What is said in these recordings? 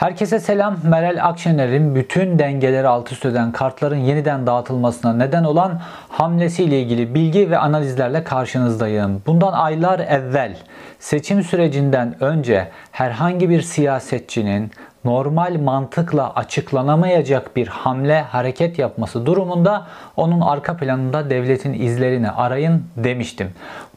Herkese selam. Meral Akşener'in bütün dengeleri alt üst eden kartların yeniden dağıtılmasına neden olan hamlesiyle ilgili bilgi ve analizlerle karşınızdayım. Bundan aylar evvel seçim sürecinden önce herhangi bir siyasetçinin normal mantıkla açıklanamayacak bir hamle hareket yapması durumunda onun arka planında devletin izlerini arayın demiştim.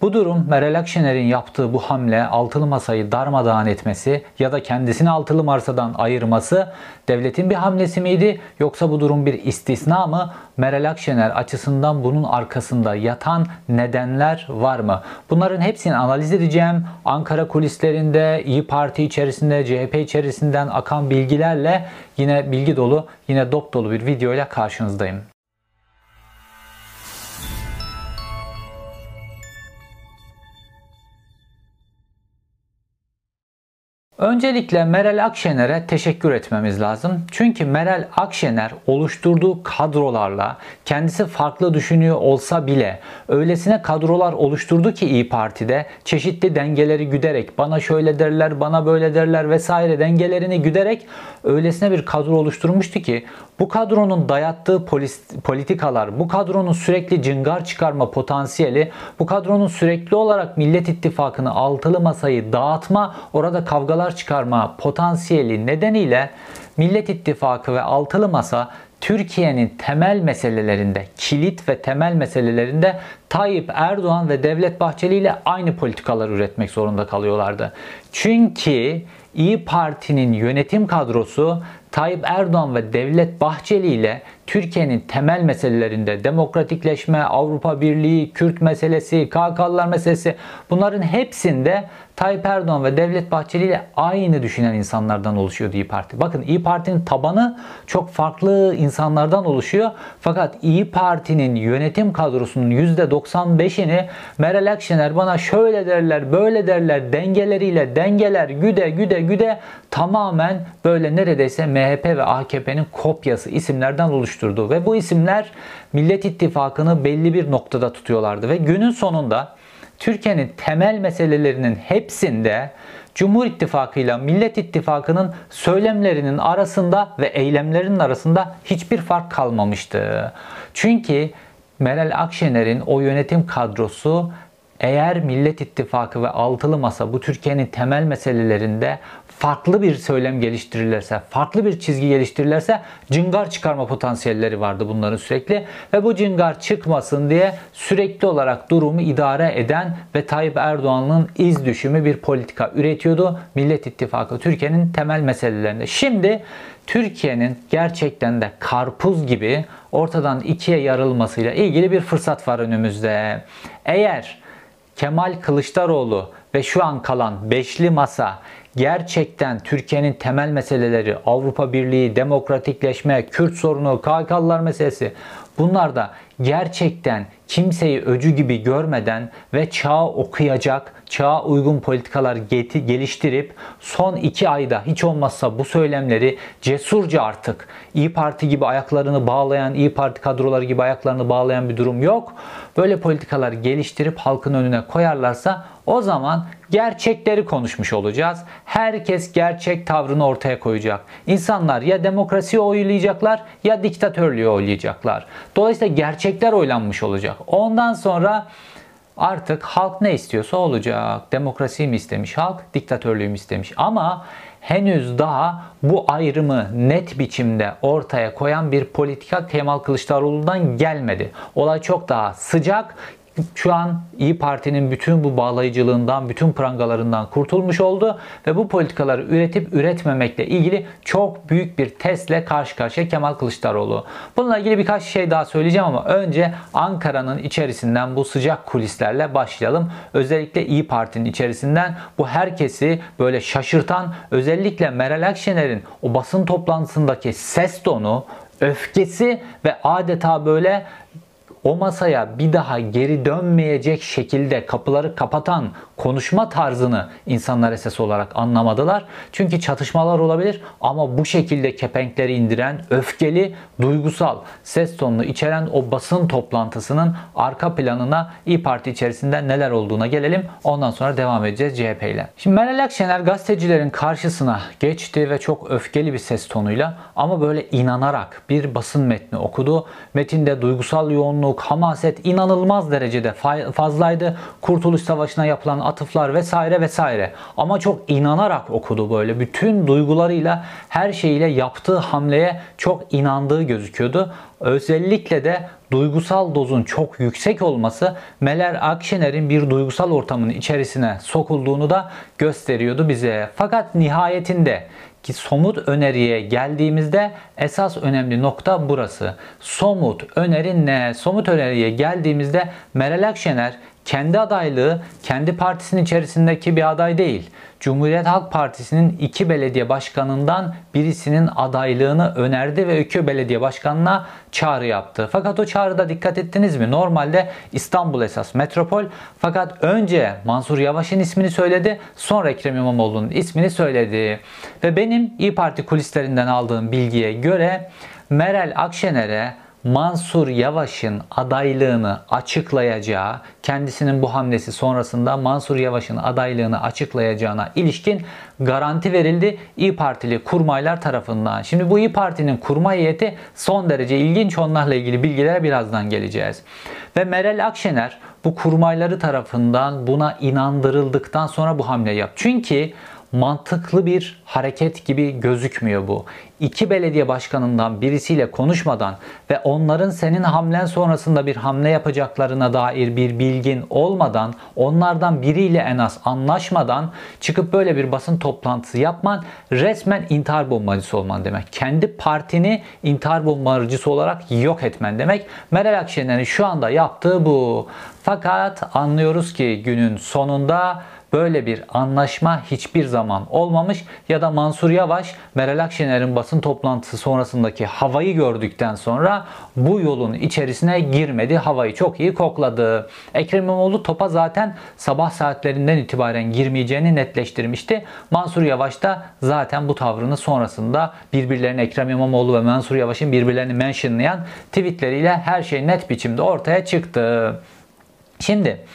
Bu durum Meral Akşener'in yaptığı bu hamle altılı masayı darmadağın etmesi ya da kendisini altılı masadan ayırması devletin bir hamlesi miydi yoksa bu durum bir istisna mı? Meral Akşener açısından bunun arkasında yatan nedenler var mı? Bunların hepsini analiz edeceğim. Ankara kulislerinde, İyi Parti içerisinde, CHP içerisinden akan bilgilerle yine bilgi dolu, yine dop dolu bir video ile karşınızdayım. Öncelikle Meral Akşener'e teşekkür etmemiz lazım. Çünkü Meral Akşener oluşturduğu kadrolarla kendisi farklı düşünüyor olsa bile öylesine kadrolar oluşturdu ki İyi Parti'de çeşitli dengeleri güderek bana şöyle derler, bana böyle derler vesaire dengelerini güderek öylesine bir kadro oluşturmuştu ki bu kadronun dayattığı politikalar, bu kadronun sürekli cıngar çıkarma potansiyeli, bu kadronun sürekli olarak Millet İttifakı'nı altılı masayı dağıtma, orada kavgalar çıkarma potansiyeli nedeniyle Millet İttifakı ve altılı masa Türkiye'nin temel meselelerinde, kilit ve temel meselelerinde Tayyip Erdoğan ve Devlet Bahçeli ile aynı politikalar üretmek zorunda kalıyorlardı. Çünkü İyi Parti'nin yönetim kadrosu Tayyip Erdoğan ve Devlet Bahçeli ile Türkiye'nin temel meselelerinde demokratikleşme, Avrupa Birliği, Kürt meselesi, KK'lılar meselesi bunların hepsinde Tayyip Erdoğan ve Devlet Bahçeli ile aynı düşünen insanlardan oluşuyor İyi Parti. Bakın İyi Parti'nin tabanı çok farklı insanlardan oluşuyor. Fakat İyi Parti'nin yönetim kadrosunun %95'ini Meral Akşener bana şöyle derler, böyle derler dengeleriyle dengeler güde güde güde tamamen böyle neredeyse MHP ve AKP'nin kopyası isimlerden oluşturdu. Ve bu isimler Millet İttifakı'nı belli bir noktada tutuyorlardı. Ve günün sonunda Türkiye'nin temel meselelerinin hepsinde Cumhur İttifakı ile Millet İttifakı'nın söylemlerinin arasında ve eylemlerinin arasında hiçbir fark kalmamıştı. Çünkü Meral Akşener'in o yönetim kadrosu eğer Millet İttifakı ve Altılı Masa bu Türkiye'nin temel meselelerinde farklı bir söylem geliştirirlerse, farklı bir çizgi geliştirirlerse cıngar çıkarma potansiyelleri vardı bunların sürekli. Ve bu cıngar çıkmasın diye sürekli olarak durumu idare eden ve Tayyip Erdoğan'ın iz düşümü bir politika üretiyordu. Millet İttifakı Türkiye'nin temel meselelerinde. Şimdi Türkiye'nin gerçekten de karpuz gibi ortadan ikiye yarılmasıyla ilgili bir fırsat var önümüzde. Eğer Kemal Kılıçdaroğlu ve şu an kalan beşli masa gerçekten Türkiye'nin temel meseleleri Avrupa Birliği, demokratikleşme, Kürt sorunu, KK'lılar meselesi bunlar da gerçekten kimseyi öcü gibi görmeden ve çağı okuyacak, çağa uygun politikalar geliştirip son iki ayda hiç olmazsa bu söylemleri cesurca artık İyi Parti gibi ayaklarını bağlayan, İyi Parti kadroları gibi ayaklarını bağlayan bir durum yok. Böyle politikalar geliştirip halkın önüne koyarlarsa o zaman gerçekleri konuşmuş olacağız. Herkes gerçek tavrını ortaya koyacak. İnsanlar ya demokrasiyi oylayacaklar ya diktatörlüğü oylayacaklar. Dolayısıyla gerçekler oylanmış olacak. Ondan sonra artık halk ne istiyorsa olacak. Demokrasiyi mi istemiş halk, diktatörlüğü mü istemiş. Ama henüz daha bu ayrımı net biçimde ortaya koyan bir politika Kemal Kılıçdaroğlu'ndan gelmedi. Olay çok daha sıcak şu an İyi Parti'nin bütün bu bağlayıcılığından, bütün prangalarından kurtulmuş oldu ve bu politikaları üretip üretmemekle ilgili çok büyük bir testle karşı karşıya Kemal Kılıçdaroğlu. Bununla ilgili birkaç şey daha söyleyeceğim ama önce Ankara'nın içerisinden bu sıcak kulislerle başlayalım. Özellikle İyi Parti'nin içerisinden bu herkesi böyle şaşırtan özellikle Meral Akşener'in o basın toplantısındaki ses tonu, öfkesi ve adeta böyle o masaya bir daha geri dönmeyecek şekilde kapıları kapatan konuşma tarzını insanlar esas olarak anlamadılar. Çünkü çatışmalar olabilir ama bu şekilde kepenkleri indiren, öfkeli, duygusal ses tonunu içeren o basın toplantısının arka planına İyi Parti içerisinde neler olduğuna gelelim. Ondan sonra devam edeceğiz CHP ile. Şimdi Meral Akşener gazetecilerin karşısına geçti ve çok öfkeli bir ses tonuyla ama böyle inanarak bir basın metni okudu. Metinde duygusal yoğunluk, hamaset inanılmaz derecede fazlaydı. Kurtuluş Savaşı'na yapılan atıflar vesaire vesaire. Ama çok inanarak okudu böyle. Bütün duygularıyla her şeyiyle yaptığı hamleye çok inandığı gözüküyordu. Özellikle de duygusal dozun çok yüksek olması Meler Akşener'in bir duygusal ortamın içerisine sokulduğunu da gösteriyordu bize. Fakat nihayetinde ki somut öneriye geldiğimizde esas önemli nokta burası. Somut öneri ne? Somut öneriye geldiğimizde Meral Akşener kendi adaylığı kendi partisinin içerisindeki bir aday değil. Cumhuriyet Halk Partisi'nin iki belediye başkanından birisinin adaylığını önerdi ve iki belediye başkanına çağrı yaptı. Fakat o çağrıda dikkat ettiniz mi? Normalde İstanbul esas metropol fakat önce Mansur Yavaş'ın ismini söyledi sonra Ekrem İmamoğlu'nun ismini söyledi. Ve benim İyi Parti kulislerinden aldığım bilgiye göre Meral Akşener'e Mansur Yavaş'ın adaylığını açıklayacağı, kendisinin bu hamlesi sonrasında Mansur Yavaş'ın adaylığını açıklayacağına ilişkin garanti verildi İyi Partili kurmaylar tarafından. Şimdi bu İyi Parti'nin kurma heyeti son derece ilginç. Onlarla ilgili bilgilere birazdan geleceğiz. Ve Meral Akşener bu kurmayları tarafından buna inandırıldıktan sonra bu hamle yaptı. Çünkü mantıklı bir hareket gibi gözükmüyor bu. İki belediye başkanından birisiyle konuşmadan ve onların senin hamlen sonrasında bir hamle yapacaklarına dair bir bilgin olmadan, onlardan biriyle en az anlaşmadan çıkıp böyle bir basın toplantısı yapman resmen intihar bombacısı olman demek. Kendi partini intihar bombacısı olarak yok etmen demek. Meral Akşener'in şu anda yaptığı bu. Fakat anlıyoruz ki günün sonunda Böyle bir anlaşma hiçbir zaman olmamış ya da Mansur Yavaş Meral Akşener'in basın toplantısı sonrasındaki havayı gördükten sonra bu yolun içerisine girmedi. Havayı çok iyi kokladı. Ekrem İmamoğlu topa zaten sabah saatlerinden itibaren girmeyeceğini netleştirmişti. Mansur Yavaş da zaten bu tavrını sonrasında birbirlerini Ekrem İmamoğlu ve Mansur Yavaş'ın birbirlerini mentionlayan tweetleriyle her şey net biçimde ortaya çıktı. Şimdi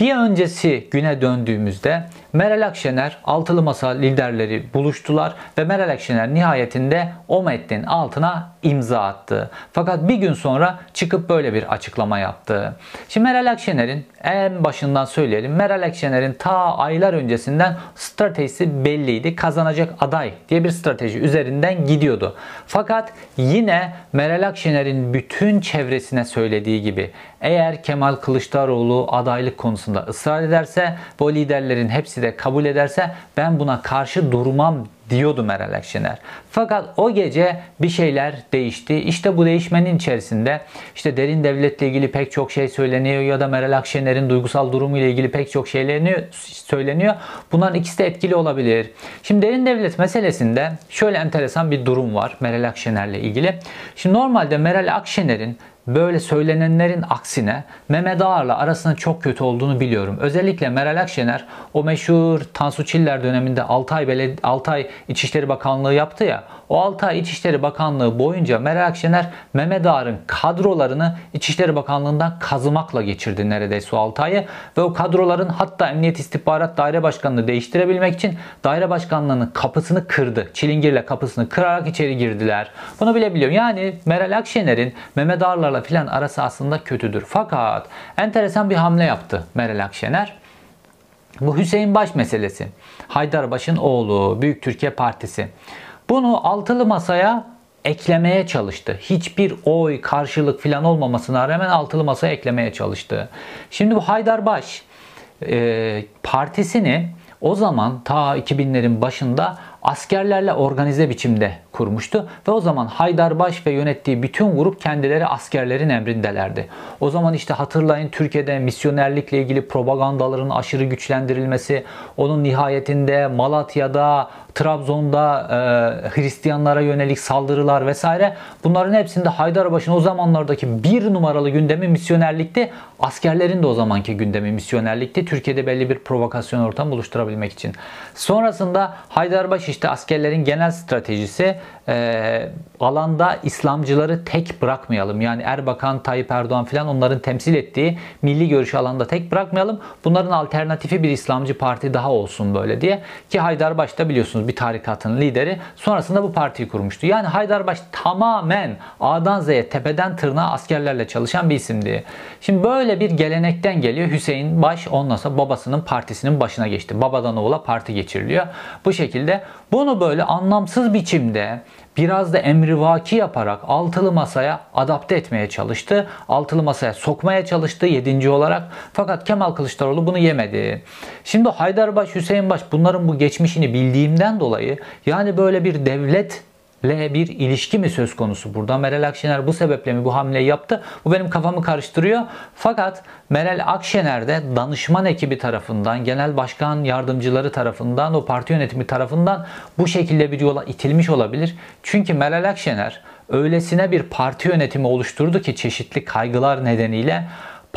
bir öncesi güne döndüğümüzde Meral Akşener altılı masa liderleri buluştular ve Meral Akşener nihayetinde o metnin altına imza attı. Fakat bir gün sonra çıkıp böyle bir açıklama yaptı. Şimdi Meral Akşener'in en başından söyleyelim. Meral Akşener'in ta aylar öncesinden stratejisi belliydi. Kazanacak aday diye bir strateji üzerinden gidiyordu. Fakat yine Meral Akşener'in bütün çevresine söylediği gibi eğer Kemal Kılıçdaroğlu adaylık konusunda ısrar ederse bu liderlerin hepsi de kabul ederse ben buna karşı durmam diyordu Meral Akşener. Fakat o gece bir şeyler değişti. İşte bu değişmenin içerisinde işte derin devletle ilgili pek çok şey söyleniyor ya da Meral Akşener'in duygusal durumu ile ilgili pek çok şeyler söyleniyor. Bunların ikisi de etkili olabilir. Şimdi derin devlet meselesinde şöyle enteresan bir durum var Meral Akşener'le ilgili. Şimdi normalde Meral Akşener'in böyle söylenenlerin aksine Mehmet Ağar'la arasının çok kötü olduğunu biliyorum. Özellikle Meral Akşener o meşhur Tansu Çiller döneminde 6 ay, beled- 6 ay İçişleri Bakanlığı yaptı ya. O 6 ay İçişleri Bakanlığı boyunca Meral Akşener Mehmet Ağar'ın kadrolarını İçişleri Bakanlığı'ndan kazımakla geçirdi neredeyse o 6 ayı. Ve o kadroların hatta Emniyet İstihbarat Daire Başkanlığı değiştirebilmek için daire başkanlığının kapısını kırdı. Çilingirle kapısını kırarak içeri girdiler. Bunu bilebiliyorum. Yani Meral Akşener'in Mehmet Ağar'larla filan arası aslında kötüdür. Fakat enteresan bir hamle yaptı Meral Akşener. Bu Hüseyin Baş meselesi. Haydarbaş'ın oğlu, Büyük Türkiye Partisi. Bunu altılı masaya eklemeye çalıştı. Hiçbir oy, karşılık filan olmamasına rağmen altılı masaya eklemeye çalıştı. Şimdi bu Haydarbaş e, partisini o zaman ta 2000'lerin başında askerlerle organize biçimde kurmuştu ve o zaman Haydarbaş ve yönettiği bütün grup kendileri askerlerin emrindelerdi. O zaman işte hatırlayın Türkiye'de misyonerlikle ilgili propagandaların aşırı güçlendirilmesi, onun nihayetinde Malatya'da, Trabzon'da e, Hristiyanlara yönelik saldırılar vesaire bunların hepsinde Haydarbaş'ın o zamanlardaki bir numaralı gündemi misyonerlikti. Askerlerin de o zamanki gündemi misyonerlikti. Türkiye'de belli bir provokasyon ortamı oluşturabilmek için. Sonrasında Haydarbaş işte askerlerin genel stratejisi e, alanda İslamcıları tek bırakmayalım. Yani Erbakan, Tayyip Erdoğan filan onların temsil ettiği milli görüşü alanda tek bırakmayalım. Bunların alternatifi bir İslamcı parti daha olsun böyle diye. Ki Haydarbaş da biliyorsunuz bir tarikatın lideri. Sonrasında bu partiyi kurmuştu. Yani Haydarbaş tamamen A'dan Z'ye tepeden tırnağa askerlerle çalışan bir isimdi. Şimdi böyle bir gelenekten geliyor. Hüseyin Baş ondan sonra babasının partisinin başına geçti. Babadan oğula parti geçiriliyor. Bu şekilde bunu böyle anlamsız biçimde biraz da emrivaki yaparak altılı masaya adapte etmeye çalıştı. Altılı masaya sokmaya çalıştı yedinci olarak. Fakat Kemal Kılıçdaroğlu bunu yemedi. Şimdi Haydarbaş, Hüseyinbaş bunların bu geçmişini bildiğimden dolayı yani böyle bir devlet le bir ilişki mi söz konusu burada? Meral Akşener bu sebeple mi bu hamleyi yaptı? Bu benim kafamı karıştırıyor. Fakat Meral Akşener de danışman ekibi tarafından, genel başkan yardımcıları tarafından, o parti yönetimi tarafından bu şekilde bir yola itilmiş olabilir. Çünkü Meral Akşener öylesine bir parti yönetimi oluşturdu ki çeşitli kaygılar nedeniyle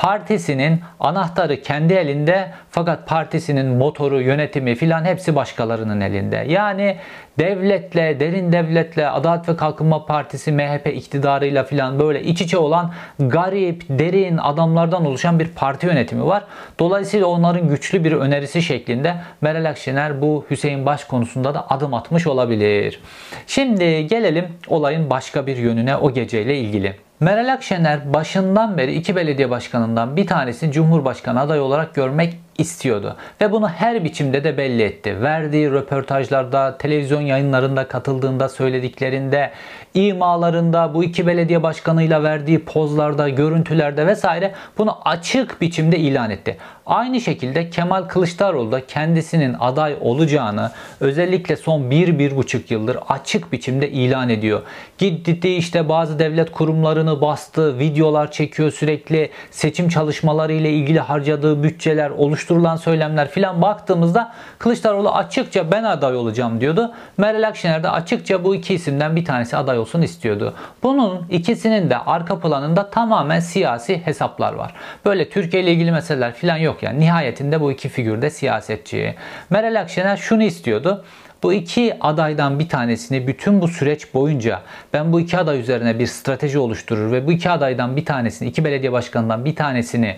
partisinin anahtarı kendi elinde fakat partisinin motoru, yönetimi filan hepsi başkalarının elinde. Yani devletle, derin devletle, Adalet ve Kalkınma Partisi MHP iktidarıyla filan böyle iç içe olan garip, derin adamlardan oluşan bir parti yönetimi var. Dolayısıyla onların güçlü bir önerisi şeklinde Meral Akşener bu Hüseyin Baş konusunda da adım atmış olabilir. Şimdi gelelim olayın başka bir yönüne o geceyle ilgili. Meral Akşener başından beri iki belediye başkanından bir tanesini Cumhurbaşkanı adayı olarak görmek istiyordu. Ve bunu her biçimde de belli etti. Verdiği röportajlarda, televizyon yayınlarında katıldığında söylediklerinde, imalarında, bu iki belediye başkanıyla verdiği pozlarda, görüntülerde vesaire bunu açık biçimde ilan etti. Aynı şekilde Kemal Kılıçdaroğlu da kendisinin aday olacağını özellikle son 1-1,5 yıldır açık biçimde ilan ediyor. Gitti işte bazı devlet kurumlarını bastı, videolar çekiyor sürekli, seçim çalışmaları ile ilgili harcadığı bütçeler, oluşturulan söylemler filan baktığımızda Kılıçdaroğlu açıkça ben aday olacağım diyordu. Meral Akşener de açıkça bu iki isimden bir tanesi aday olsun istiyordu. Bunun ikisinin de arka planında tamamen siyasi hesaplar var. Böyle Türkiye ile ilgili meseleler filan yok yani. Nihayetinde bu iki figür de siyasetçi. Meral Akşener şunu istiyordu. Bu iki adaydan bir tanesini bütün bu süreç boyunca ben bu iki aday üzerine bir strateji oluşturur ve bu iki adaydan bir tanesini, iki belediye başkanından bir tanesini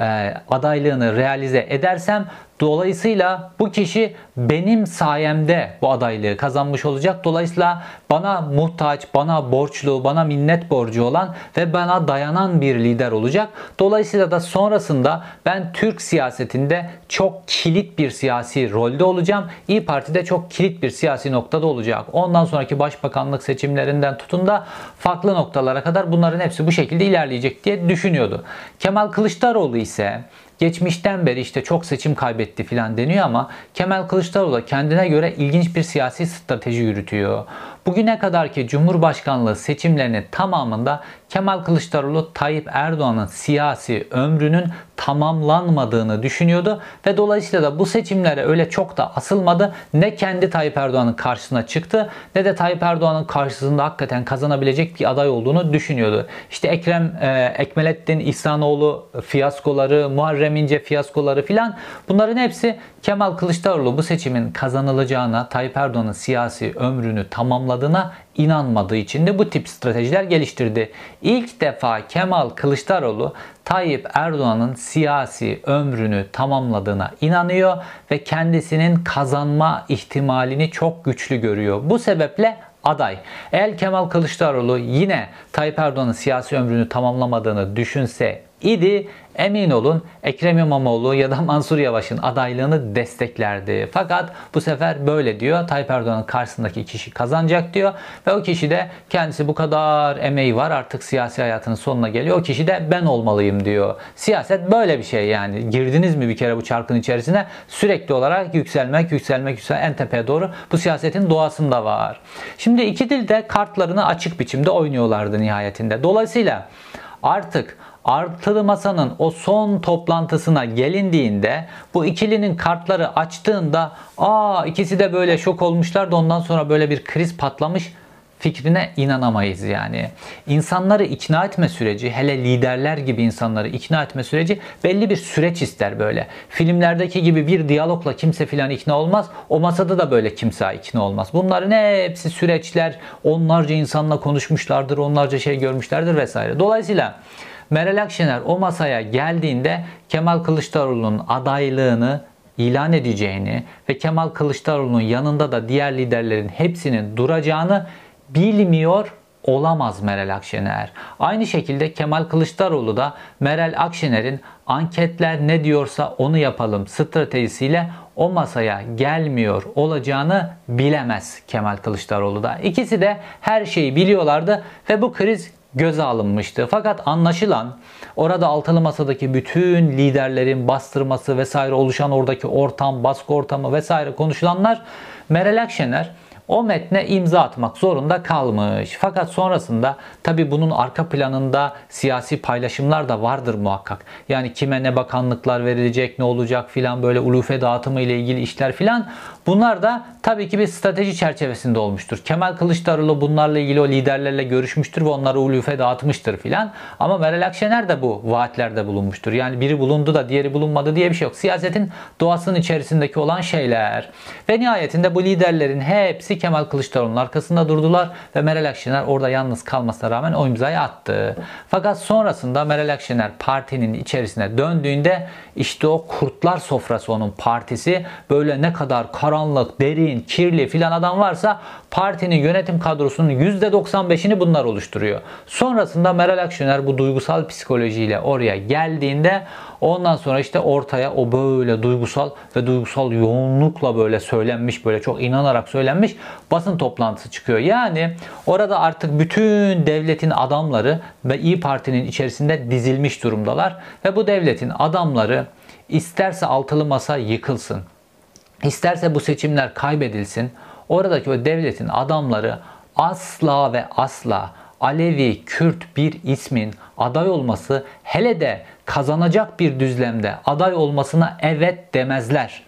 e, adaylığını realize edersem Dolayısıyla bu kişi benim sayemde bu adaylığı kazanmış olacak. Dolayısıyla bana muhtaç, bana borçlu, bana minnet borcu olan ve bana dayanan bir lider olacak. Dolayısıyla da sonrasında ben Türk siyasetinde çok kilit bir siyasi rolde olacağım. İyi Parti'de çok kilit bir siyasi noktada olacak. Ondan sonraki başbakanlık seçimlerinden tutun da farklı noktalara kadar bunların hepsi bu şekilde ilerleyecek diye düşünüyordu. Kemal Kılıçdaroğlu ise geçmişten beri işte çok seçim kaybetti filan deniyor ama Kemal Kılıçdaroğlu kendine göre ilginç bir siyasi strateji yürütüyor. Bugüne kadarki Cumhurbaşkanlığı seçimlerinin tamamında Kemal Kılıçdaroğlu Tayyip Erdoğan'ın siyasi ömrünün tamamlanmadığını düşünüyordu ve dolayısıyla da bu seçimlere öyle çok da asılmadı. Ne kendi Tayyip Erdoğan'ın karşısına çıktı ne de Tayyip Erdoğan'ın karşısında hakikaten kazanabilecek bir aday olduğunu düşünüyordu. İşte Ekrem e, Ekmelettin İhsanoğlu fiyaskoları, Muharrem İnce fiyaskoları filan bunların hepsi Kemal Kılıçdaroğlu bu seçimin kazanılacağına, Tayyip Erdoğan'ın siyasi ömrünü tamamladığına inanmadığı için de bu tip stratejiler geliştirdi. İlk defa Kemal Kılıçdaroğlu Tayyip Erdoğan'ın siyasi ömrünü tamamladığına inanıyor ve kendisinin kazanma ihtimalini çok güçlü görüyor. Bu sebeple aday. Eğer Kemal Kılıçdaroğlu yine Tayyip Erdoğan'ın siyasi ömrünü tamamlamadığını düşünse idi emin olun Ekrem İmamoğlu ya da Mansur Yavaş'ın adaylığını desteklerdi. Fakat bu sefer böyle diyor. Tayyip Erdoğan'ın karşısındaki kişi kazanacak diyor. Ve o kişi de kendisi bu kadar emeği var artık siyasi hayatının sonuna geliyor. O kişi de ben olmalıyım diyor. Siyaset böyle bir şey yani. Girdiniz mi bir kere bu çarkın içerisine sürekli olarak yükselmek, yükselmek, yükselmek en tepeye doğru bu siyasetin doğasında var. Şimdi iki dil de kartlarını açık biçimde oynuyorlardı nihayetinde. Dolayısıyla artık artılı masanın o son toplantısına gelindiğinde bu ikilinin kartları açtığında aa ikisi de böyle şok olmuşlar da ondan sonra böyle bir kriz patlamış fikrine inanamayız yani. İnsanları ikna etme süreci, hele liderler gibi insanları ikna etme süreci belli bir süreç ister böyle. Filmlerdeki gibi bir diyalogla kimse filan ikna olmaz. O masada da böyle kimse ikna olmaz. Bunların hepsi süreçler. Onlarca insanla konuşmuşlardır, onlarca şey görmüşlerdir vesaire. Dolayısıyla Meral Akşener o masaya geldiğinde Kemal Kılıçdaroğlu'nun adaylığını ilan edeceğini ve Kemal Kılıçdaroğlu'nun yanında da diğer liderlerin hepsinin duracağını bilmiyor olamaz Meral Akşener. Aynı şekilde Kemal Kılıçdaroğlu da Meral Akşener'in anketler ne diyorsa onu yapalım stratejisiyle o masaya gelmiyor olacağını bilemez Kemal Kılıçdaroğlu da. İkisi de her şeyi biliyorlardı ve bu kriz göze alınmıştı. Fakat anlaşılan orada altılı masadaki bütün liderlerin bastırması vesaire oluşan oradaki ortam, baskı ortamı vesaire konuşulanlar Meral Akşener o metne imza atmak zorunda kalmış. Fakat sonrasında tabi bunun arka planında siyasi paylaşımlar da vardır muhakkak. Yani kime ne bakanlıklar verilecek, ne olacak filan böyle ulufe dağıtımı ile ilgili işler filan. Bunlar da tabii ki bir strateji çerçevesinde olmuştur. Kemal Kılıçdaroğlu bunlarla ilgili o liderlerle görüşmüştür ve onları ulufe dağıtmıştır filan. Ama Meral Akşener de bu vaatlerde bulunmuştur. Yani biri bulundu da diğeri bulunmadı diye bir şey yok. Siyasetin doğasının içerisindeki olan şeyler. Ve nihayetinde bu liderlerin hepsi Kemal Kılıçdaroğlu'nun arkasında durdular ve Meral Akşener orada yalnız kalmasına rağmen o imzayı attı. Fakat sonrasında Meral Akşener partinin içerisine döndüğünde işte o kurtlar sofrası onun partisi böyle ne kadar karanlık, derin, kirli filan adam varsa partinin yönetim kadrosunun %95'ini bunlar oluşturuyor. Sonrasında Meral Akşener bu duygusal psikolojiyle oraya geldiğinde ondan sonra işte ortaya o böyle duygusal ve duygusal yoğunlukla böyle söylenmiş böyle çok inanarak söylenmiş basın toplantısı çıkıyor. Yani orada artık bütün devletin adamları ve İyi Parti'nin içerisinde dizilmiş durumdalar ve bu devletin adamları isterse altılı masa yıkılsın, isterse bu seçimler kaybedilsin, oradaki o devletin adamları asla ve asla Alevi, Kürt bir ismin aday olması hele de kazanacak bir düzlemde aday olmasına evet demezler.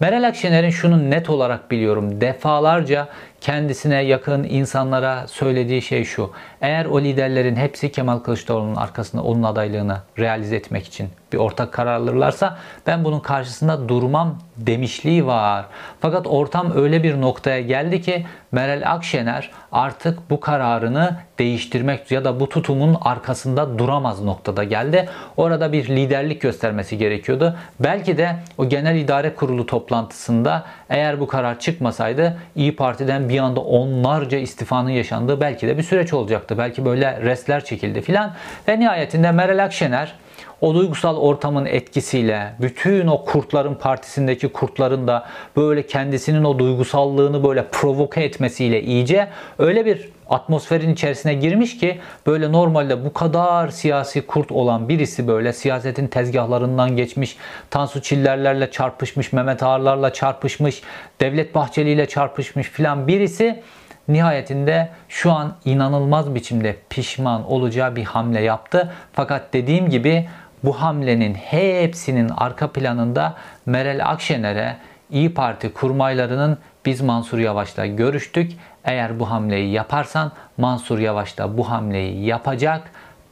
Meral Akşener'in şunu net olarak biliyorum. Defalarca kendisine yakın insanlara söylediği şey şu. Eğer o liderlerin hepsi Kemal Kılıçdaroğlu'nun arkasında onun adaylığını realize etmek için bir ortak karar alırlarsa ben bunun karşısında durmam demişliği var. Fakat ortam öyle bir noktaya geldi ki Meral Akşener artık bu kararını değiştirmek ya da bu tutumun arkasında duramaz noktada geldi. Orada bir liderlik göstermesi gerekiyordu. Belki de o genel idare kurulu toplantısında eğer bu karar çıkmasaydı İyi Parti'den bir anda onlarca istifanın yaşandığı belki de bir süreç olacaktı. Belki böyle restler çekildi filan. Ve nihayetinde Meral Akşener o duygusal ortamın etkisiyle bütün o kurtların partisindeki kurtların da böyle kendisinin o duygusallığını böyle provoke etmesiyle iyice öyle bir atmosferin içerisine girmiş ki böyle normalde bu kadar siyasi kurt olan birisi böyle siyasetin tezgahlarından geçmiş, Tansu Çillerlerle çarpışmış, Mehmet Ağarlarla çarpışmış, Devlet Bahçeli ile çarpışmış filan birisi nihayetinde şu an inanılmaz biçimde pişman olacağı bir hamle yaptı. Fakat dediğim gibi bu hamlenin hepsinin arka planında Meral Akşener'e İyi Parti kurmaylarının biz Mansur Yavaş'la görüştük. Eğer bu hamleyi yaparsan Mansur Yavaş da bu hamleyi yapacak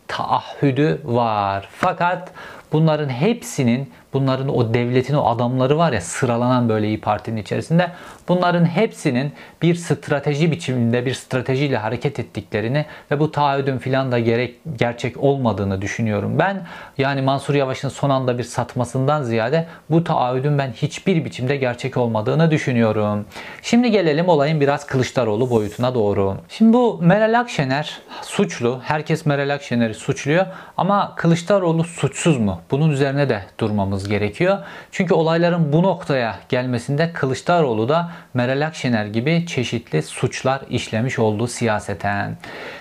taahhüdü var. Fakat bunların hepsinin bunların o devletin o adamları var ya sıralanan böyle İyi Parti'nin içerisinde bunların hepsinin bir strateji biçiminde bir stratejiyle hareket ettiklerini ve bu taahhüdün filan da gerek gerçek olmadığını düşünüyorum. Ben yani Mansur Yavaş'ın son anda bir satmasından ziyade bu taahhüdün ben hiçbir biçimde gerçek olmadığını düşünüyorum. Şimdi gelelim olayın biraz Kılıçdaroğlu boyutuna doğru. Şimdi bu Meral Akşener suçlu. Herkes Meral Akşener'i suçluyor ama Kılıçdaroğlu suçsuz mu? Bunun üzerine de durmamız gerekiyor. Çünkü olayların bu noktaya gelmesinde Kılıçdaroğlu da Meral Akşener gibi çeşitli suçlar işlemiş oldu siyaseten.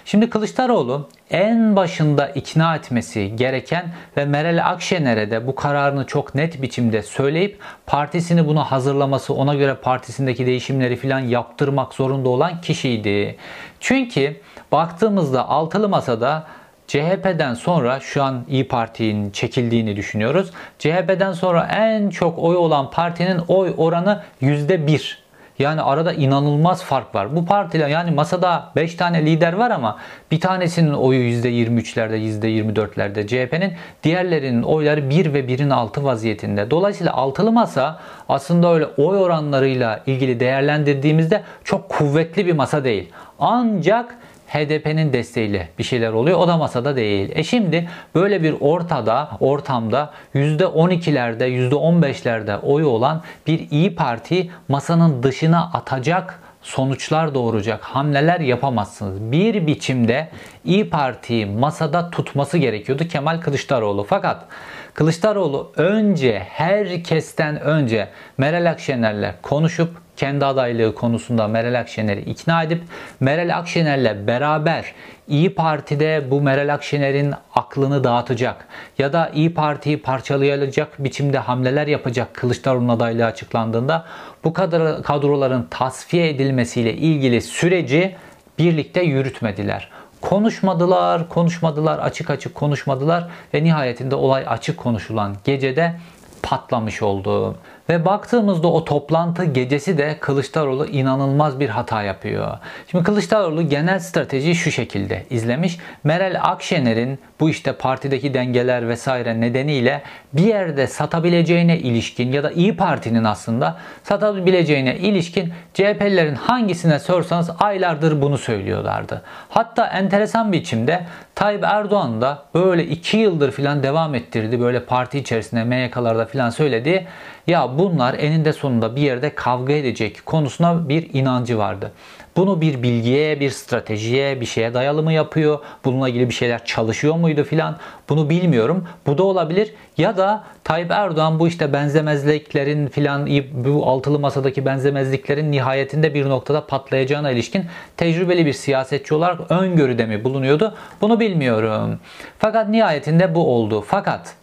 Şimdi Kılıçdaroğlu en başında ikna etmesi gereken ve Meral Akşener'e de bu kararını çok net biçimde söyleyip partisini buna hazırlaması, ona göre partisindeki değişimleri filan yaptırmak zorunda olan kişiydi. Çünkü baktığımızda altılı masada CHP'den sonra şu an İyi Parti'nin çekildiğini düşünüyoruz. CHP'den sonra en çok oy olan partinin oy oranı %1. Yani arada inanılmaz fark var. Bu partiler yani masada 5 tane lider var ama bir tanesinin oyu %23'lerde, %24'lerde CHP'nin diğerlerinin oyları 1 ve 1'in altı vaziyetinde. Dolayısıyla altılı masa aslında öyle oy oranlarıyla ilgili değerlendirdiğimizde çok kuvvetli bir masa değil. Ancak HDP'nin desteğiyle bir şeyler oluyor. O da masada değil. E şimdi böyle bir ortada, ortamda %12'lerde, %15'lerde oyu olan bir İyi Parti masanın dışına atacak sonuçlar doğuracak hamleler yapamazsınız. Bir biçimde İyi Parti'yi masada tutması gerekiyordu Kemal Kılıçdaroğlu. Fakat Kılıçdaroğlu önce herkesten önce Meral Akşener'le konuşup kendi adaylığı konusunda Meral Akşener'i ikna edip Meral Akşener'le beraber İyi Parti'de bu Meral Akşener'in aklını dağıtacak ya da İyi Parti'yi parçalayacak biçimde hamleler yapacak Kılıçdaroğlu'nun adaylığı açıklandığında bu kadar kadroların tasfiye edilmesiyle ilgili süreci birlikte yürütmediler. Konuşmadılar, konuşmadılar, açık açık konuşmadılar ve nihayetinde olay açık konuşulan gecede patlamış oldu. Ve baktığımızda o toplantı gecesi de Kılıçdaroğlu inanılmaz bir hata yapıyor. Şimdi Kılıçdaroğlu genel strateji şu şekilde izlemiş. Meral Akşener'in bu işte partideki dengeler vesaire nedeniyle bir yerde satabileceğine ilişkin ya da İyi Parti'nin aslında satabileceğine ilişkin CHP'lilerin hangisine sorsanız aylardır bunu söylüyorlardı. Hatta enteresan biçimde Tayyip Erdoğan da böyle iki yıldır filan devam ettirdi. Böyle parti içerisinde MYK'larda filan söyledi. Ya bunlar eninde sonunda bir yerde kavga edecek konusuna bir inancı vardı. Bunu bir bilgiye, bir stratejiye, bir şeye dayalı mı yapıyor? Bununla ilgili bir şeyler çalışıyor muydu filan? Bunu bilmiyorum. Bu da olabilir. Ya da Tayyip Erdoğan bu işte benzemezliklerin filan bu altılı masadaki benzemezliklerin nihayetinde bir noktada patlayacağına ilişkin tecrübeli bir siyasetçi olarak öngörüde mi bulunuyordu? Bunu bilmiyorum. Fakat nihayetinde bu oldu. Fakat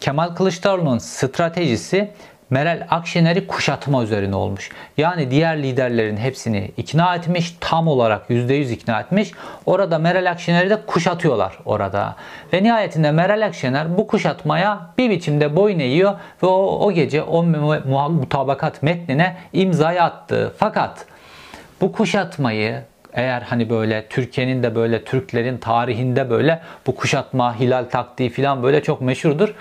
Kemal Kılıçdaroğlu'nun stratejisi Meral Akşener'i kuşatma üzerine olmuş. Yani diğer liderlerin hepsini ikna etmiş, tam olarak %100 ikna etmiş. Orada Meral Akşener'i de kuşatıyorlar orada. Ve nihayetinde Meral Akşener bu kuşatmaya bir biçimde boyun eğiyor ve o, o gece o mutabakat metnine imzayı attı. Fakat bu kuşatmayı eğer hani böyle Türkiye'nin de böyle Türklerin tarihinde böyle bu kuşatma, hilal taktiği falan böyle çok meşhurdur.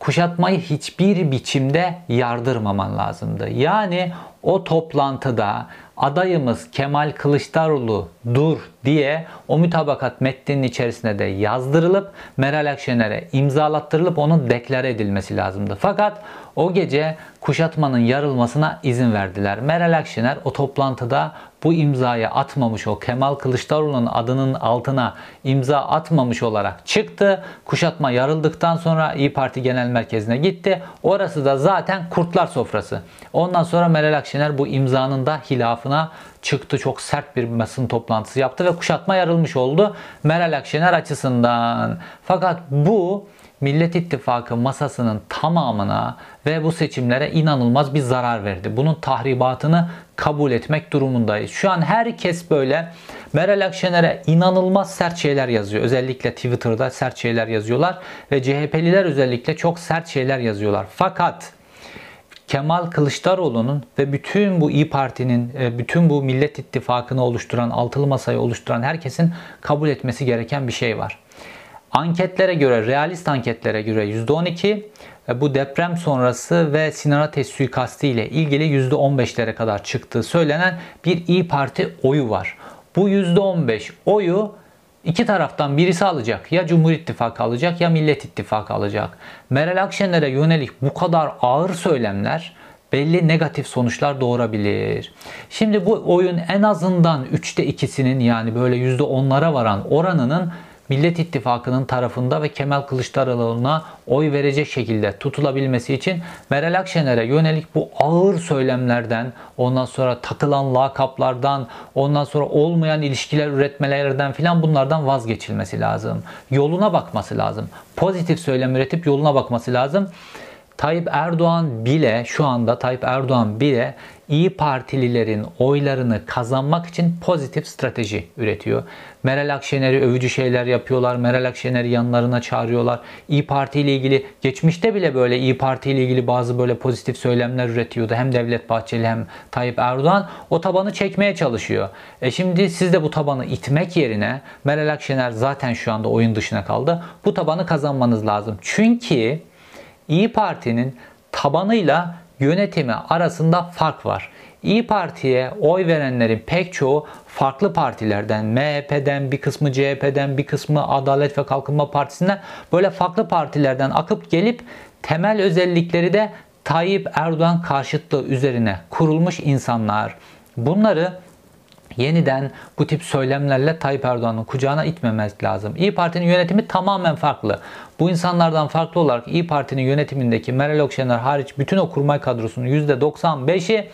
Kuşatmayı hiçbir biçimde yardırmaman lazımdı. Yani o toplantıda adayımız Kemal Kılıçdaroğlu dur diye o mütabakat metninin içerisine de yazdırılıp Meral Akşener'e imzalattırılıp onun deklare edilmesi lazımdı. Fakat o gece kuşatmanın yarılmasına izin verdiler. Meral Akşener o toplantıda bu imzayı atmamış o Kemal Kılıçdaroğlu'nun adının altına imza atmamış olarak çıktı. Kuşatma yarıldıktan sonra İyi Parti Genel Merkezi'ne gitti. Orası da zaten kurtlar sofrası. Ondan sonra Meral Akşener bu imzanın da hilafına çıktı. Çok sert bir basın toplantısı yaptı ve kuşatma yarılmış oldu Meral Akşener açısından. Fakat bu Millet İttifakı masasının tamamına ve bu seçimlere inanılmaz bir zarar verdi. Bunun tahribatını kabul etmek durumundayız. Şu an herkes böyle Meral Akşener'e inanılmaz sert şeyler yazıyor. Özellikle Twitter'da sert şeyler yazıyorlar ve CHP'liler özellikle çok sert şeyler yazıyorlar. Fakat Kemal Kılıçdaroğlu'nun ve bütün bu İyi Parti'nin, e, bütün bu Millet İttifakı'nı oluşturan, altılı masayı oluşturan herkesin kabul etmesi gereken bir şey var. Anketlere göre, realist anketlere göre %12, e, bu deprem sonrası ve Sinan Ateş suikastı ile ilgili %15'lere kadar çıktığı söylenen bir İyi Parti oyu var. Bu %15 oyu iki taraftan birisi alacak. Ya Cumhur İttifakı alacak ya Millet İttifakı alacak. Meral Akşener'e yönelik bu kadar ağır söylemler belli negatif sonuçlar doğurabilir. Şimdi bu oyun en azından 3'te 2'sinin yani böyle %10'lara varan oranının Millet İttifakı'nın tarafında ve Kemal Kılıçdaroğlu'na oy verecek şekilde tutulabilmesi için Meral Akşener'e yönelik bu ağır söylemlerden, ondan sonra takılan lakaplardan, ondan sonra olmayan ilişkiler üretmelerden filan bunlardan vazgeçilmesi lazım. Yoluna bakması lazım. Pozitif söylem üretip yoluna bakması lazım. Tayyip Erdoğan bile şu anda Tayyip Erdoğan bile İyi Partililerin oylarını kazanmak için pozitif strateji üretiyor. Meral Akşener'i övücü şeyler yapıyorlar. Meral Akşener'i yanlarına çağırıyorlar. İyi Parti ile ilgili geçmişte bile böyle İyi Parti ile ilgili bazı böyle pozitif söylemler üretiyordu. Hem Devlet Bahçeli hem Tayyip Erdoğan o tabanı çekmeye çalışıyor. E şimdi siz de bu tabanı itmek yerine Meral Akşener zaten şu anda oyun dışına kaldı. Bu tabanı kazanmanız lazım. Çünkü İyi Parti'nin tabanıyla yönetimi arasında fark var. İyi Parti'ye oy verenlerin pek çoğu farklı partilerden, MHP'den, bir kısmı CHP'den, bir kısmı Adalet ve Kalkınma Partisi'nden böyle farklı partilerden akıp gelip temel özellikleri de Tayyip Erdoğan karşıtlığı üzerine kurulmuş insanlar. Bunları yeniden bu tip söylemlerle Tayyip Erdoğan'ın kucağına itmemek lazım. İyi Parti'nin yönetimi tamamen farklı. Bu insanlardan farklı olarak İyi Parti'nin yönetimindeki Meral Akşener hariç bütün o kurmay kadrosunun %95'i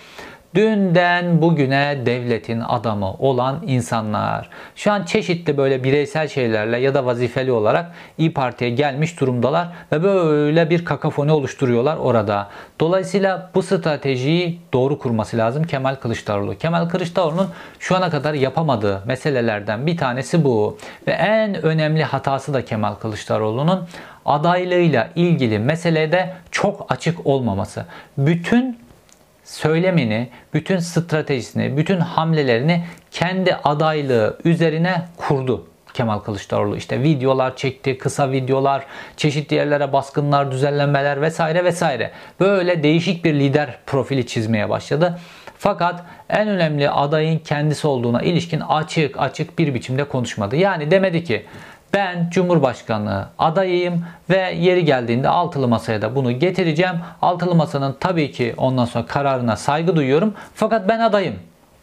dünden bugüne devletin adamı olan insanlar. Şu an çeşitli böyle bireysel şeylerle ya da vazifeli olarak İyi Parti'ye gelmiş durumdalar ve böyle bir kakafoni oluşturuyorlar orada. Dolayısıyla bu stratejiyi doğru kurması lazım Kemal Kılıçdaroğlu. Kemal Kılıçdaroğlu'nun şu ana kadar yapamadığı meselelerden bir tanesi bu. Ve en önemli hatası da Kemal Kılıçdaroğlu'nun adaylığıyla ilgili meselede çok açık olmaması. Bütün söylemini, bütün stratejisini, bütün hamlelerini kendi adaylığı üzerine kurdu. Kemal Kılıçdaroğlu işte videolar çekti, kısa videolar, çeşitli yerlere baskınlar, düzenlemeler vesaire vesaire. Böyle değişik bir lider profili çizmeye başladı. Fakat en önemli adayın kendisi olduğuna ilişkin açık açık bir biçimde konuşmadı. Yani demedi ki ben Cumhurbaşkanlığı adayıyım ve yeri geldiğinde altılı masaya da bunu getireceğim. Altılı masanın tabii ki ondan sonra kararına saygı duyuyorum. Fakat ben adayım.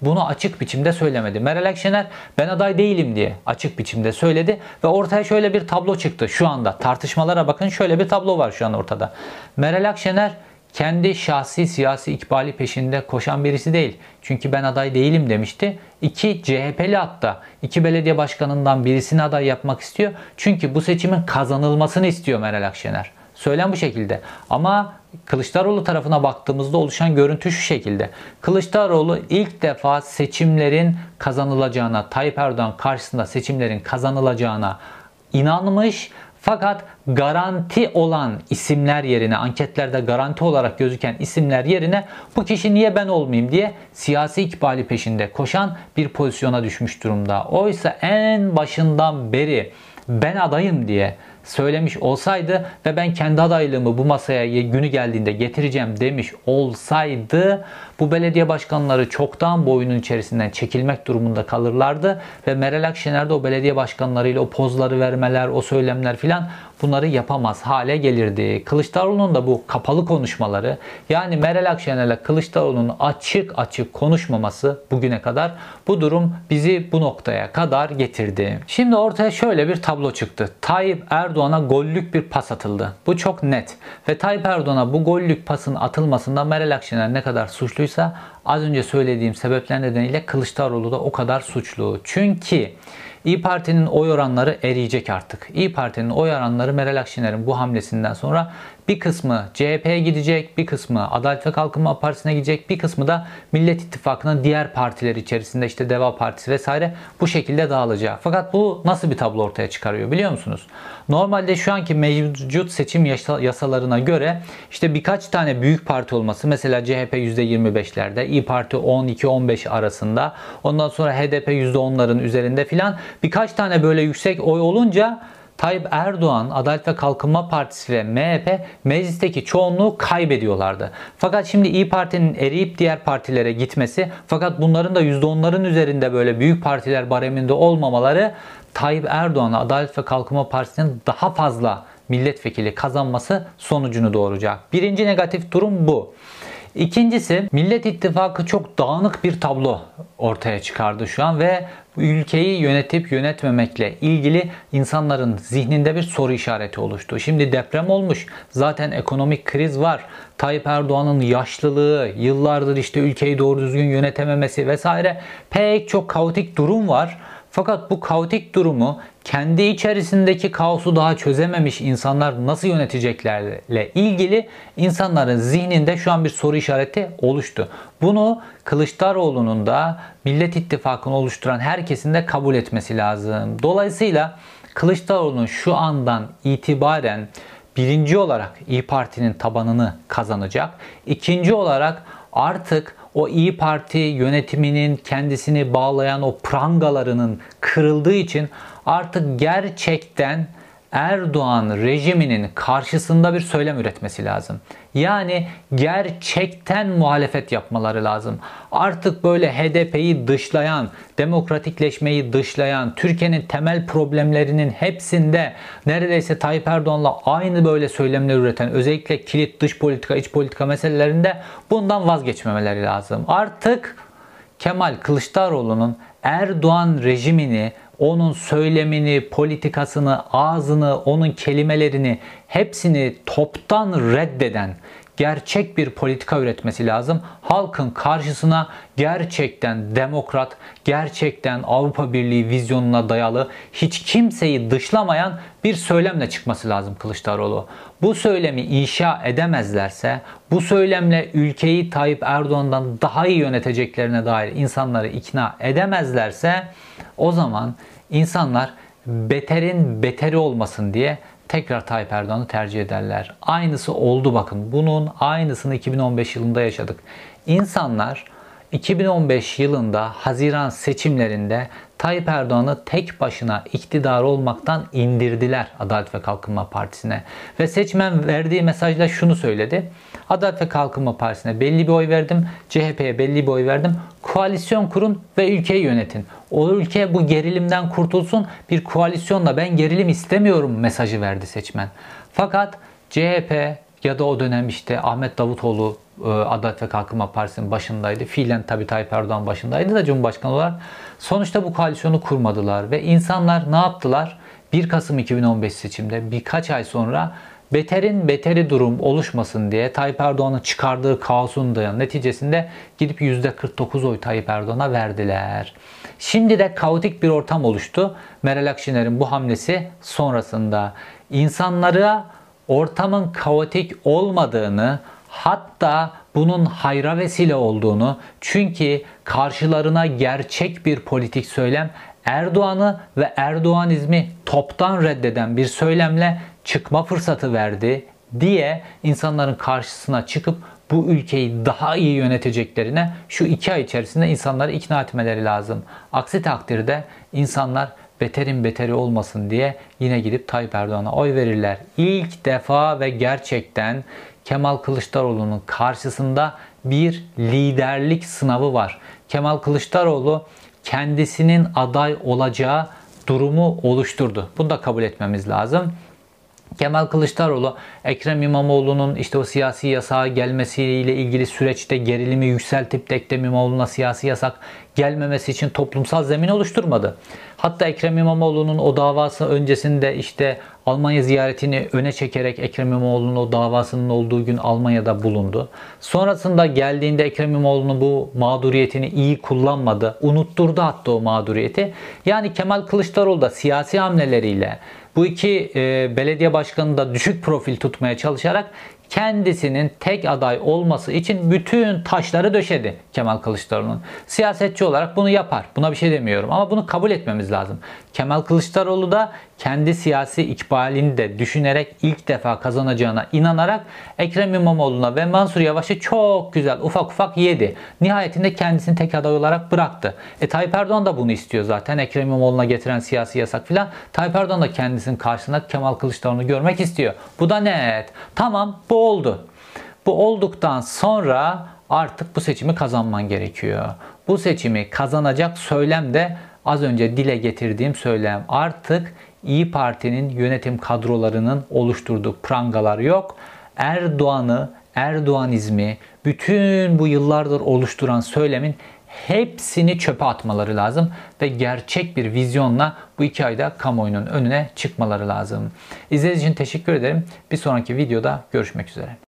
Bunu açık biçimde söylemedi. Meral Akşener ben aday değilim diye açık biçimde söyledi ve ortaya şöyle bir tablo çıktı şu anda. Tartışmalara bakın şöyle bir tablo var şu an ortada. Meral Akşener kendi şahsi siyasi ikbali peşinde koşan birisi değil. Çünkü ben aday değilim demişti. İki CHP'li hatta iki belediye başkanından birisini aday yapmak istiyor. Çünkü bu seçimin kazanılmasını istiyor Meral Akşener. Söylem bu şekilde. Ama Kılıçdaroğlu tarafına baktığımızda oluşan görüntü şu şekilde. Kılıçdaroğlu ilk defa seçimlerin kazanılacağına, Tayyip Erdoğan karşısında seçimlerin kazanılacağına inanmış fakat garanti olan isimler yerine anketlerde garanti olarak gözüken isimler yerine bu kişi niye ben olmayayım diye siyasi ikbali peşinde koşan bir pozisyona düşmüş durumda. Oysa en başından beri ben adayım diye söylemiş olsaydı ve ben kendi adaylığımı bu masaya günü geldiğinde getireceğim demiş olsaydı bu belediye başkanları çoktan bu oyunun içerisinden çekilmek durumunda kalırlardı ve Meral Akşener de o belediye başkanlarıyla o pozları vermeler, o söylemler filan bunları yapamaz hale gelirdi. Kılıçdaroğlu'nun da bu kapalı konuşmaları yani Meral Akşener'le Kılıçdaroğlu'nun açık açık konuşmaması bugüne kadar bu durum bizi bu noktaya kadar getirdi. Şimdi ortaya şöyle bir tablo çıktı. Tayyip Erdoğan'a gollük bir pas atıldı. Bu çok net. Ve Tayyip Erdoğan'a bu gollük pasın atılmasında Meral Akşener ne kadar suçluysa az önce söylediğim sebepler nedeniyle Kılıçdaroğlu da o kadar suçlu. Çünkü İyi Parti'nin oy oranları eriyecek artık. İyi Parti'nin oy oranları Meral Akşener'in bu hamlesinden sonra bir kısmı CHP'ye gidecek, bir kısmı Adalet ve Kalkınma Partisi'ne gidecek, bir kısmı da Millet İttifakı'nın diğer partiler içerisinde işte Deva Partisi vesaire bu şekilde dağılacak. Fakat bu nasıl bir tablo ortaya çıkarıyor biliyor musunuz? Normalde şu anki mevcut seçim yasalarına göre işte birkaç tane büyük parti olması mesela CHP %25'lerde, İyi Parti 12-15 arasında, ondan sonra HDP %10'ların üzerinde filan birkaç tane böyle yüksek oy olunca Tayyip Erdoğan, Adalet ve Kalkınma Partisi ve MHP meclisteki çoğunluğu kaybediyorlardı. Fakat şimdi İyi Parti'nin eriyip diğer partilere gitmesi fakat bunların da %10'ların üzerinde böyle büyük partiler bareminde olmamaları Tayyip Erdoğan'a Adalet ve Kalkınma Partisi'nin daha fazla milletvekili kazanması sonucunu doğuracak. Birinci negatif durum bu. İkincisi Millet İttifakı çok dağınık bir tablo ortaya çıkardı şu an ve ülkeyi yönetip yönetmemekle ilgili insanların zihninde bir soru işareti oluştu. Şimdi deprem olmuş. Zaten ekonomik kriz var. Tayyip Erdoğan'ın yaşlılığı, yıllardır işte ülkeyi doğru düzgün yönetememesi vesaire pek çok kaotik durum var. Fakat bu kaotik durumu kendi içerisindeki kaosu daha çözememiş insanlar nasıl yöneteceklerle ilgili insanların zihninde şu an bir soru işareti oluştu. Bunu Kılıçdaroğlu'nun da Millet İttifakı'nı oluşturan herkesin de kabul etmesi lazım. Dolayısıyla Kılıçdaroğlu'nun şu andan itibaren birinci olarak İyi Parti'nin tabanını kazanacak. İkinci olarak artık o İyi Parti yönetiminin kendisini bağlayan o prangalarının kırıldığı için artık gerçekten Erdoğan rejiminin karşısında bir söylem üretmesi lazım. Yani gerçekten muhalefet yapmaları lazım. Artık böyle HDP'yi dışlayan, demokratikleşmeyi dışlayan, Türkiye'nin temel problemlerinin hepsinde neredeyse Tayyip Erdoğan'la aynı böyle söylemler üreten, özellikle kilit dış politika, iç politika meselelerinde bundan vazgeçmemeleri lazım. Artık Kemal Kılıçdaroğlu'nun Erdoğan rejimini onun söylemini, politikasını, ağzını, onun kelimelerini hepsini toptan reddeden gerçek bir politika üretmesi lazım. Halkın karşısına gerçekten demokrat, gerçekten Avrupa Birliği vizyonuna dayalı, hiç kimseyi dışlamayan bir söylemle çıkması lazım Kılıçdaroğlu. Bu söylemi inşa edemezlerse, bu söylemle ülkeyi Tayyip Erdoğan'dan daha iyi yöneteceklerine dair insanları ikna edemezlerse o zaman insanlar beterin beteri olmasın diye tekrar Tayyip Erdoğan'ı tercih ederler. Aynısı oldu bakın. Bunun aynısını 2015 yılında yaşadık. İnsanlar 2015 yılında Haziran seçimlerinde Tayyip Erdoğan'ı tek başına iktidar olmaktan indirdiler Adalet ve Kalkınma Partisi'ne. Ve seçmen verdiği mesajla şunu söyledi. Adalet ve Kalkınma Partisi'ne belli bir oy verdim. CHP'ye belli bir oy verdim. Koalisyon kurun ve ülkeyi yönetin. O ülke bu gerilimden kurtulsun. Bir koalisyonla ben gerilim istemiyorum mesajı verdi seçmen. Fakat CHP ya da o dönem işte Ahmet Davutoğlu e, Adalet ve Kalkınma Partisi'nin başındaydı. Fiilen tabii Tayyip Erdoğan başındaydı da Cumhurbaşkanı olarak. Sonuçta bu koalisyonu kurmadılar ve insanlar ne yaptılar? 1 Kasım 2015 seçimde birkaç ay sonra beterin beteri durum oluşmasın diye Tayyip Erdoğan'ın çıkardığı kaosun da neticesinde gidip %49 oy Tayyip Erdoğan'a verdiler. Şimdi de kaotik bir ortam oluştu. Meral Akşener'in bu hamlesi sonrasında insanlara ortamın kaotik olmadığını hatta bunun hayra vesile olduğunu çünkü karşılarına gerçek bir politik söylem Erdoğan'ı ve Erdoğanizmi toptan reddeden bir söylemle çıkma fırsatı verdi diye insanların karşısına çıkıp bu ülkeyi daha iyi yöneteceklerine şu iki ay içerisinde insanları ikna etmeleri lazım. Aksi takdirde insanlar beterin beteri olmasın diye yine gidip Tayyip Erdoğan'a oy verirler. İlk defa ve gerçekten Kemal Kılıçdaroğlu'nun karşısında bir liderlik sınavı var. Kemal Kılıçdaroğlu kendisinin aday olacağı durumu oluşturdu. Bunu da kabul etmemiz lazım. Kemal Kılıçdaroğlu Ekrem İmamoğlu'nun işte o siyasi yasağa gelmesiyle ilgili süreçte gerilimi yükseltip de Ekrem İmamoğlu'na siyasi yasak gelmemesi için toplumsal zemin oluşturmadı. Hatta Ekrem İmamoğlu'nun o davası öncesinde işte Almanya ziyaretini öne çekerek Ekrem İmamoğlu'nun o davasının olduğu gün Almanya'da bulundu. Sonrasında geldiğinde Ekrem İmamoğlu'nun bu mağduriyetini iyi kullanmadı. Unutturdu hatta o mağduriyeti. Yani Kemal Kılıçdaroğlu da siyasi hamleleriyle bu iki e, belediye başkanını da düşük profil tutmaya çalışarak kendisinin tek aday olması için bütün taşları döşedi Kemal Kılıçdaroğlu'nun. Siyasetçi olarak bunu yapar. Buna bir şey demiyorum ama bunu kabul etmemiz lazım. Kemal Kılıçdaroğlu da kendi siyasi ikbalini de düşünerek ilk defa kazanacağına inanarak Ekrem İmamoğlu'na ve Mansur Yavaş'ı çok güzel ufak ufak yedi. Nihayetinde kendisini tek aday olarak bıraktı. E Tayyip Erdoğan da bunu istiyor zaten. Ekrem İmamoğlu'na getiren siyasi yasak filan. Tayyip Erdoğan da kendisinin karşısında Kemal Kılıçdaroğlu'nu görmek istiyor. Bu da net. Tamam bu oldu. Bu olduktan sonra artık bu seçimi kazanman gerekiyor. Bu seçimi kazanacak söylem de az önce dile getirdiğim söylem. Artık İyi Parti'nin yönetim kadrolarının oluşturduğu prangalar yok. Erdoğan'ı, Erdoğanizmi, bütün bu yıllardır oluşturan söylemin hepsini çöpe atmaları lazım ve gerçek bir vizyonla bu iki ayda kamuoyunun önüne çıkmaları lazım. İzlediğiniz için teşekkür ederim. Bir sonraki videoda görüşmek üzere.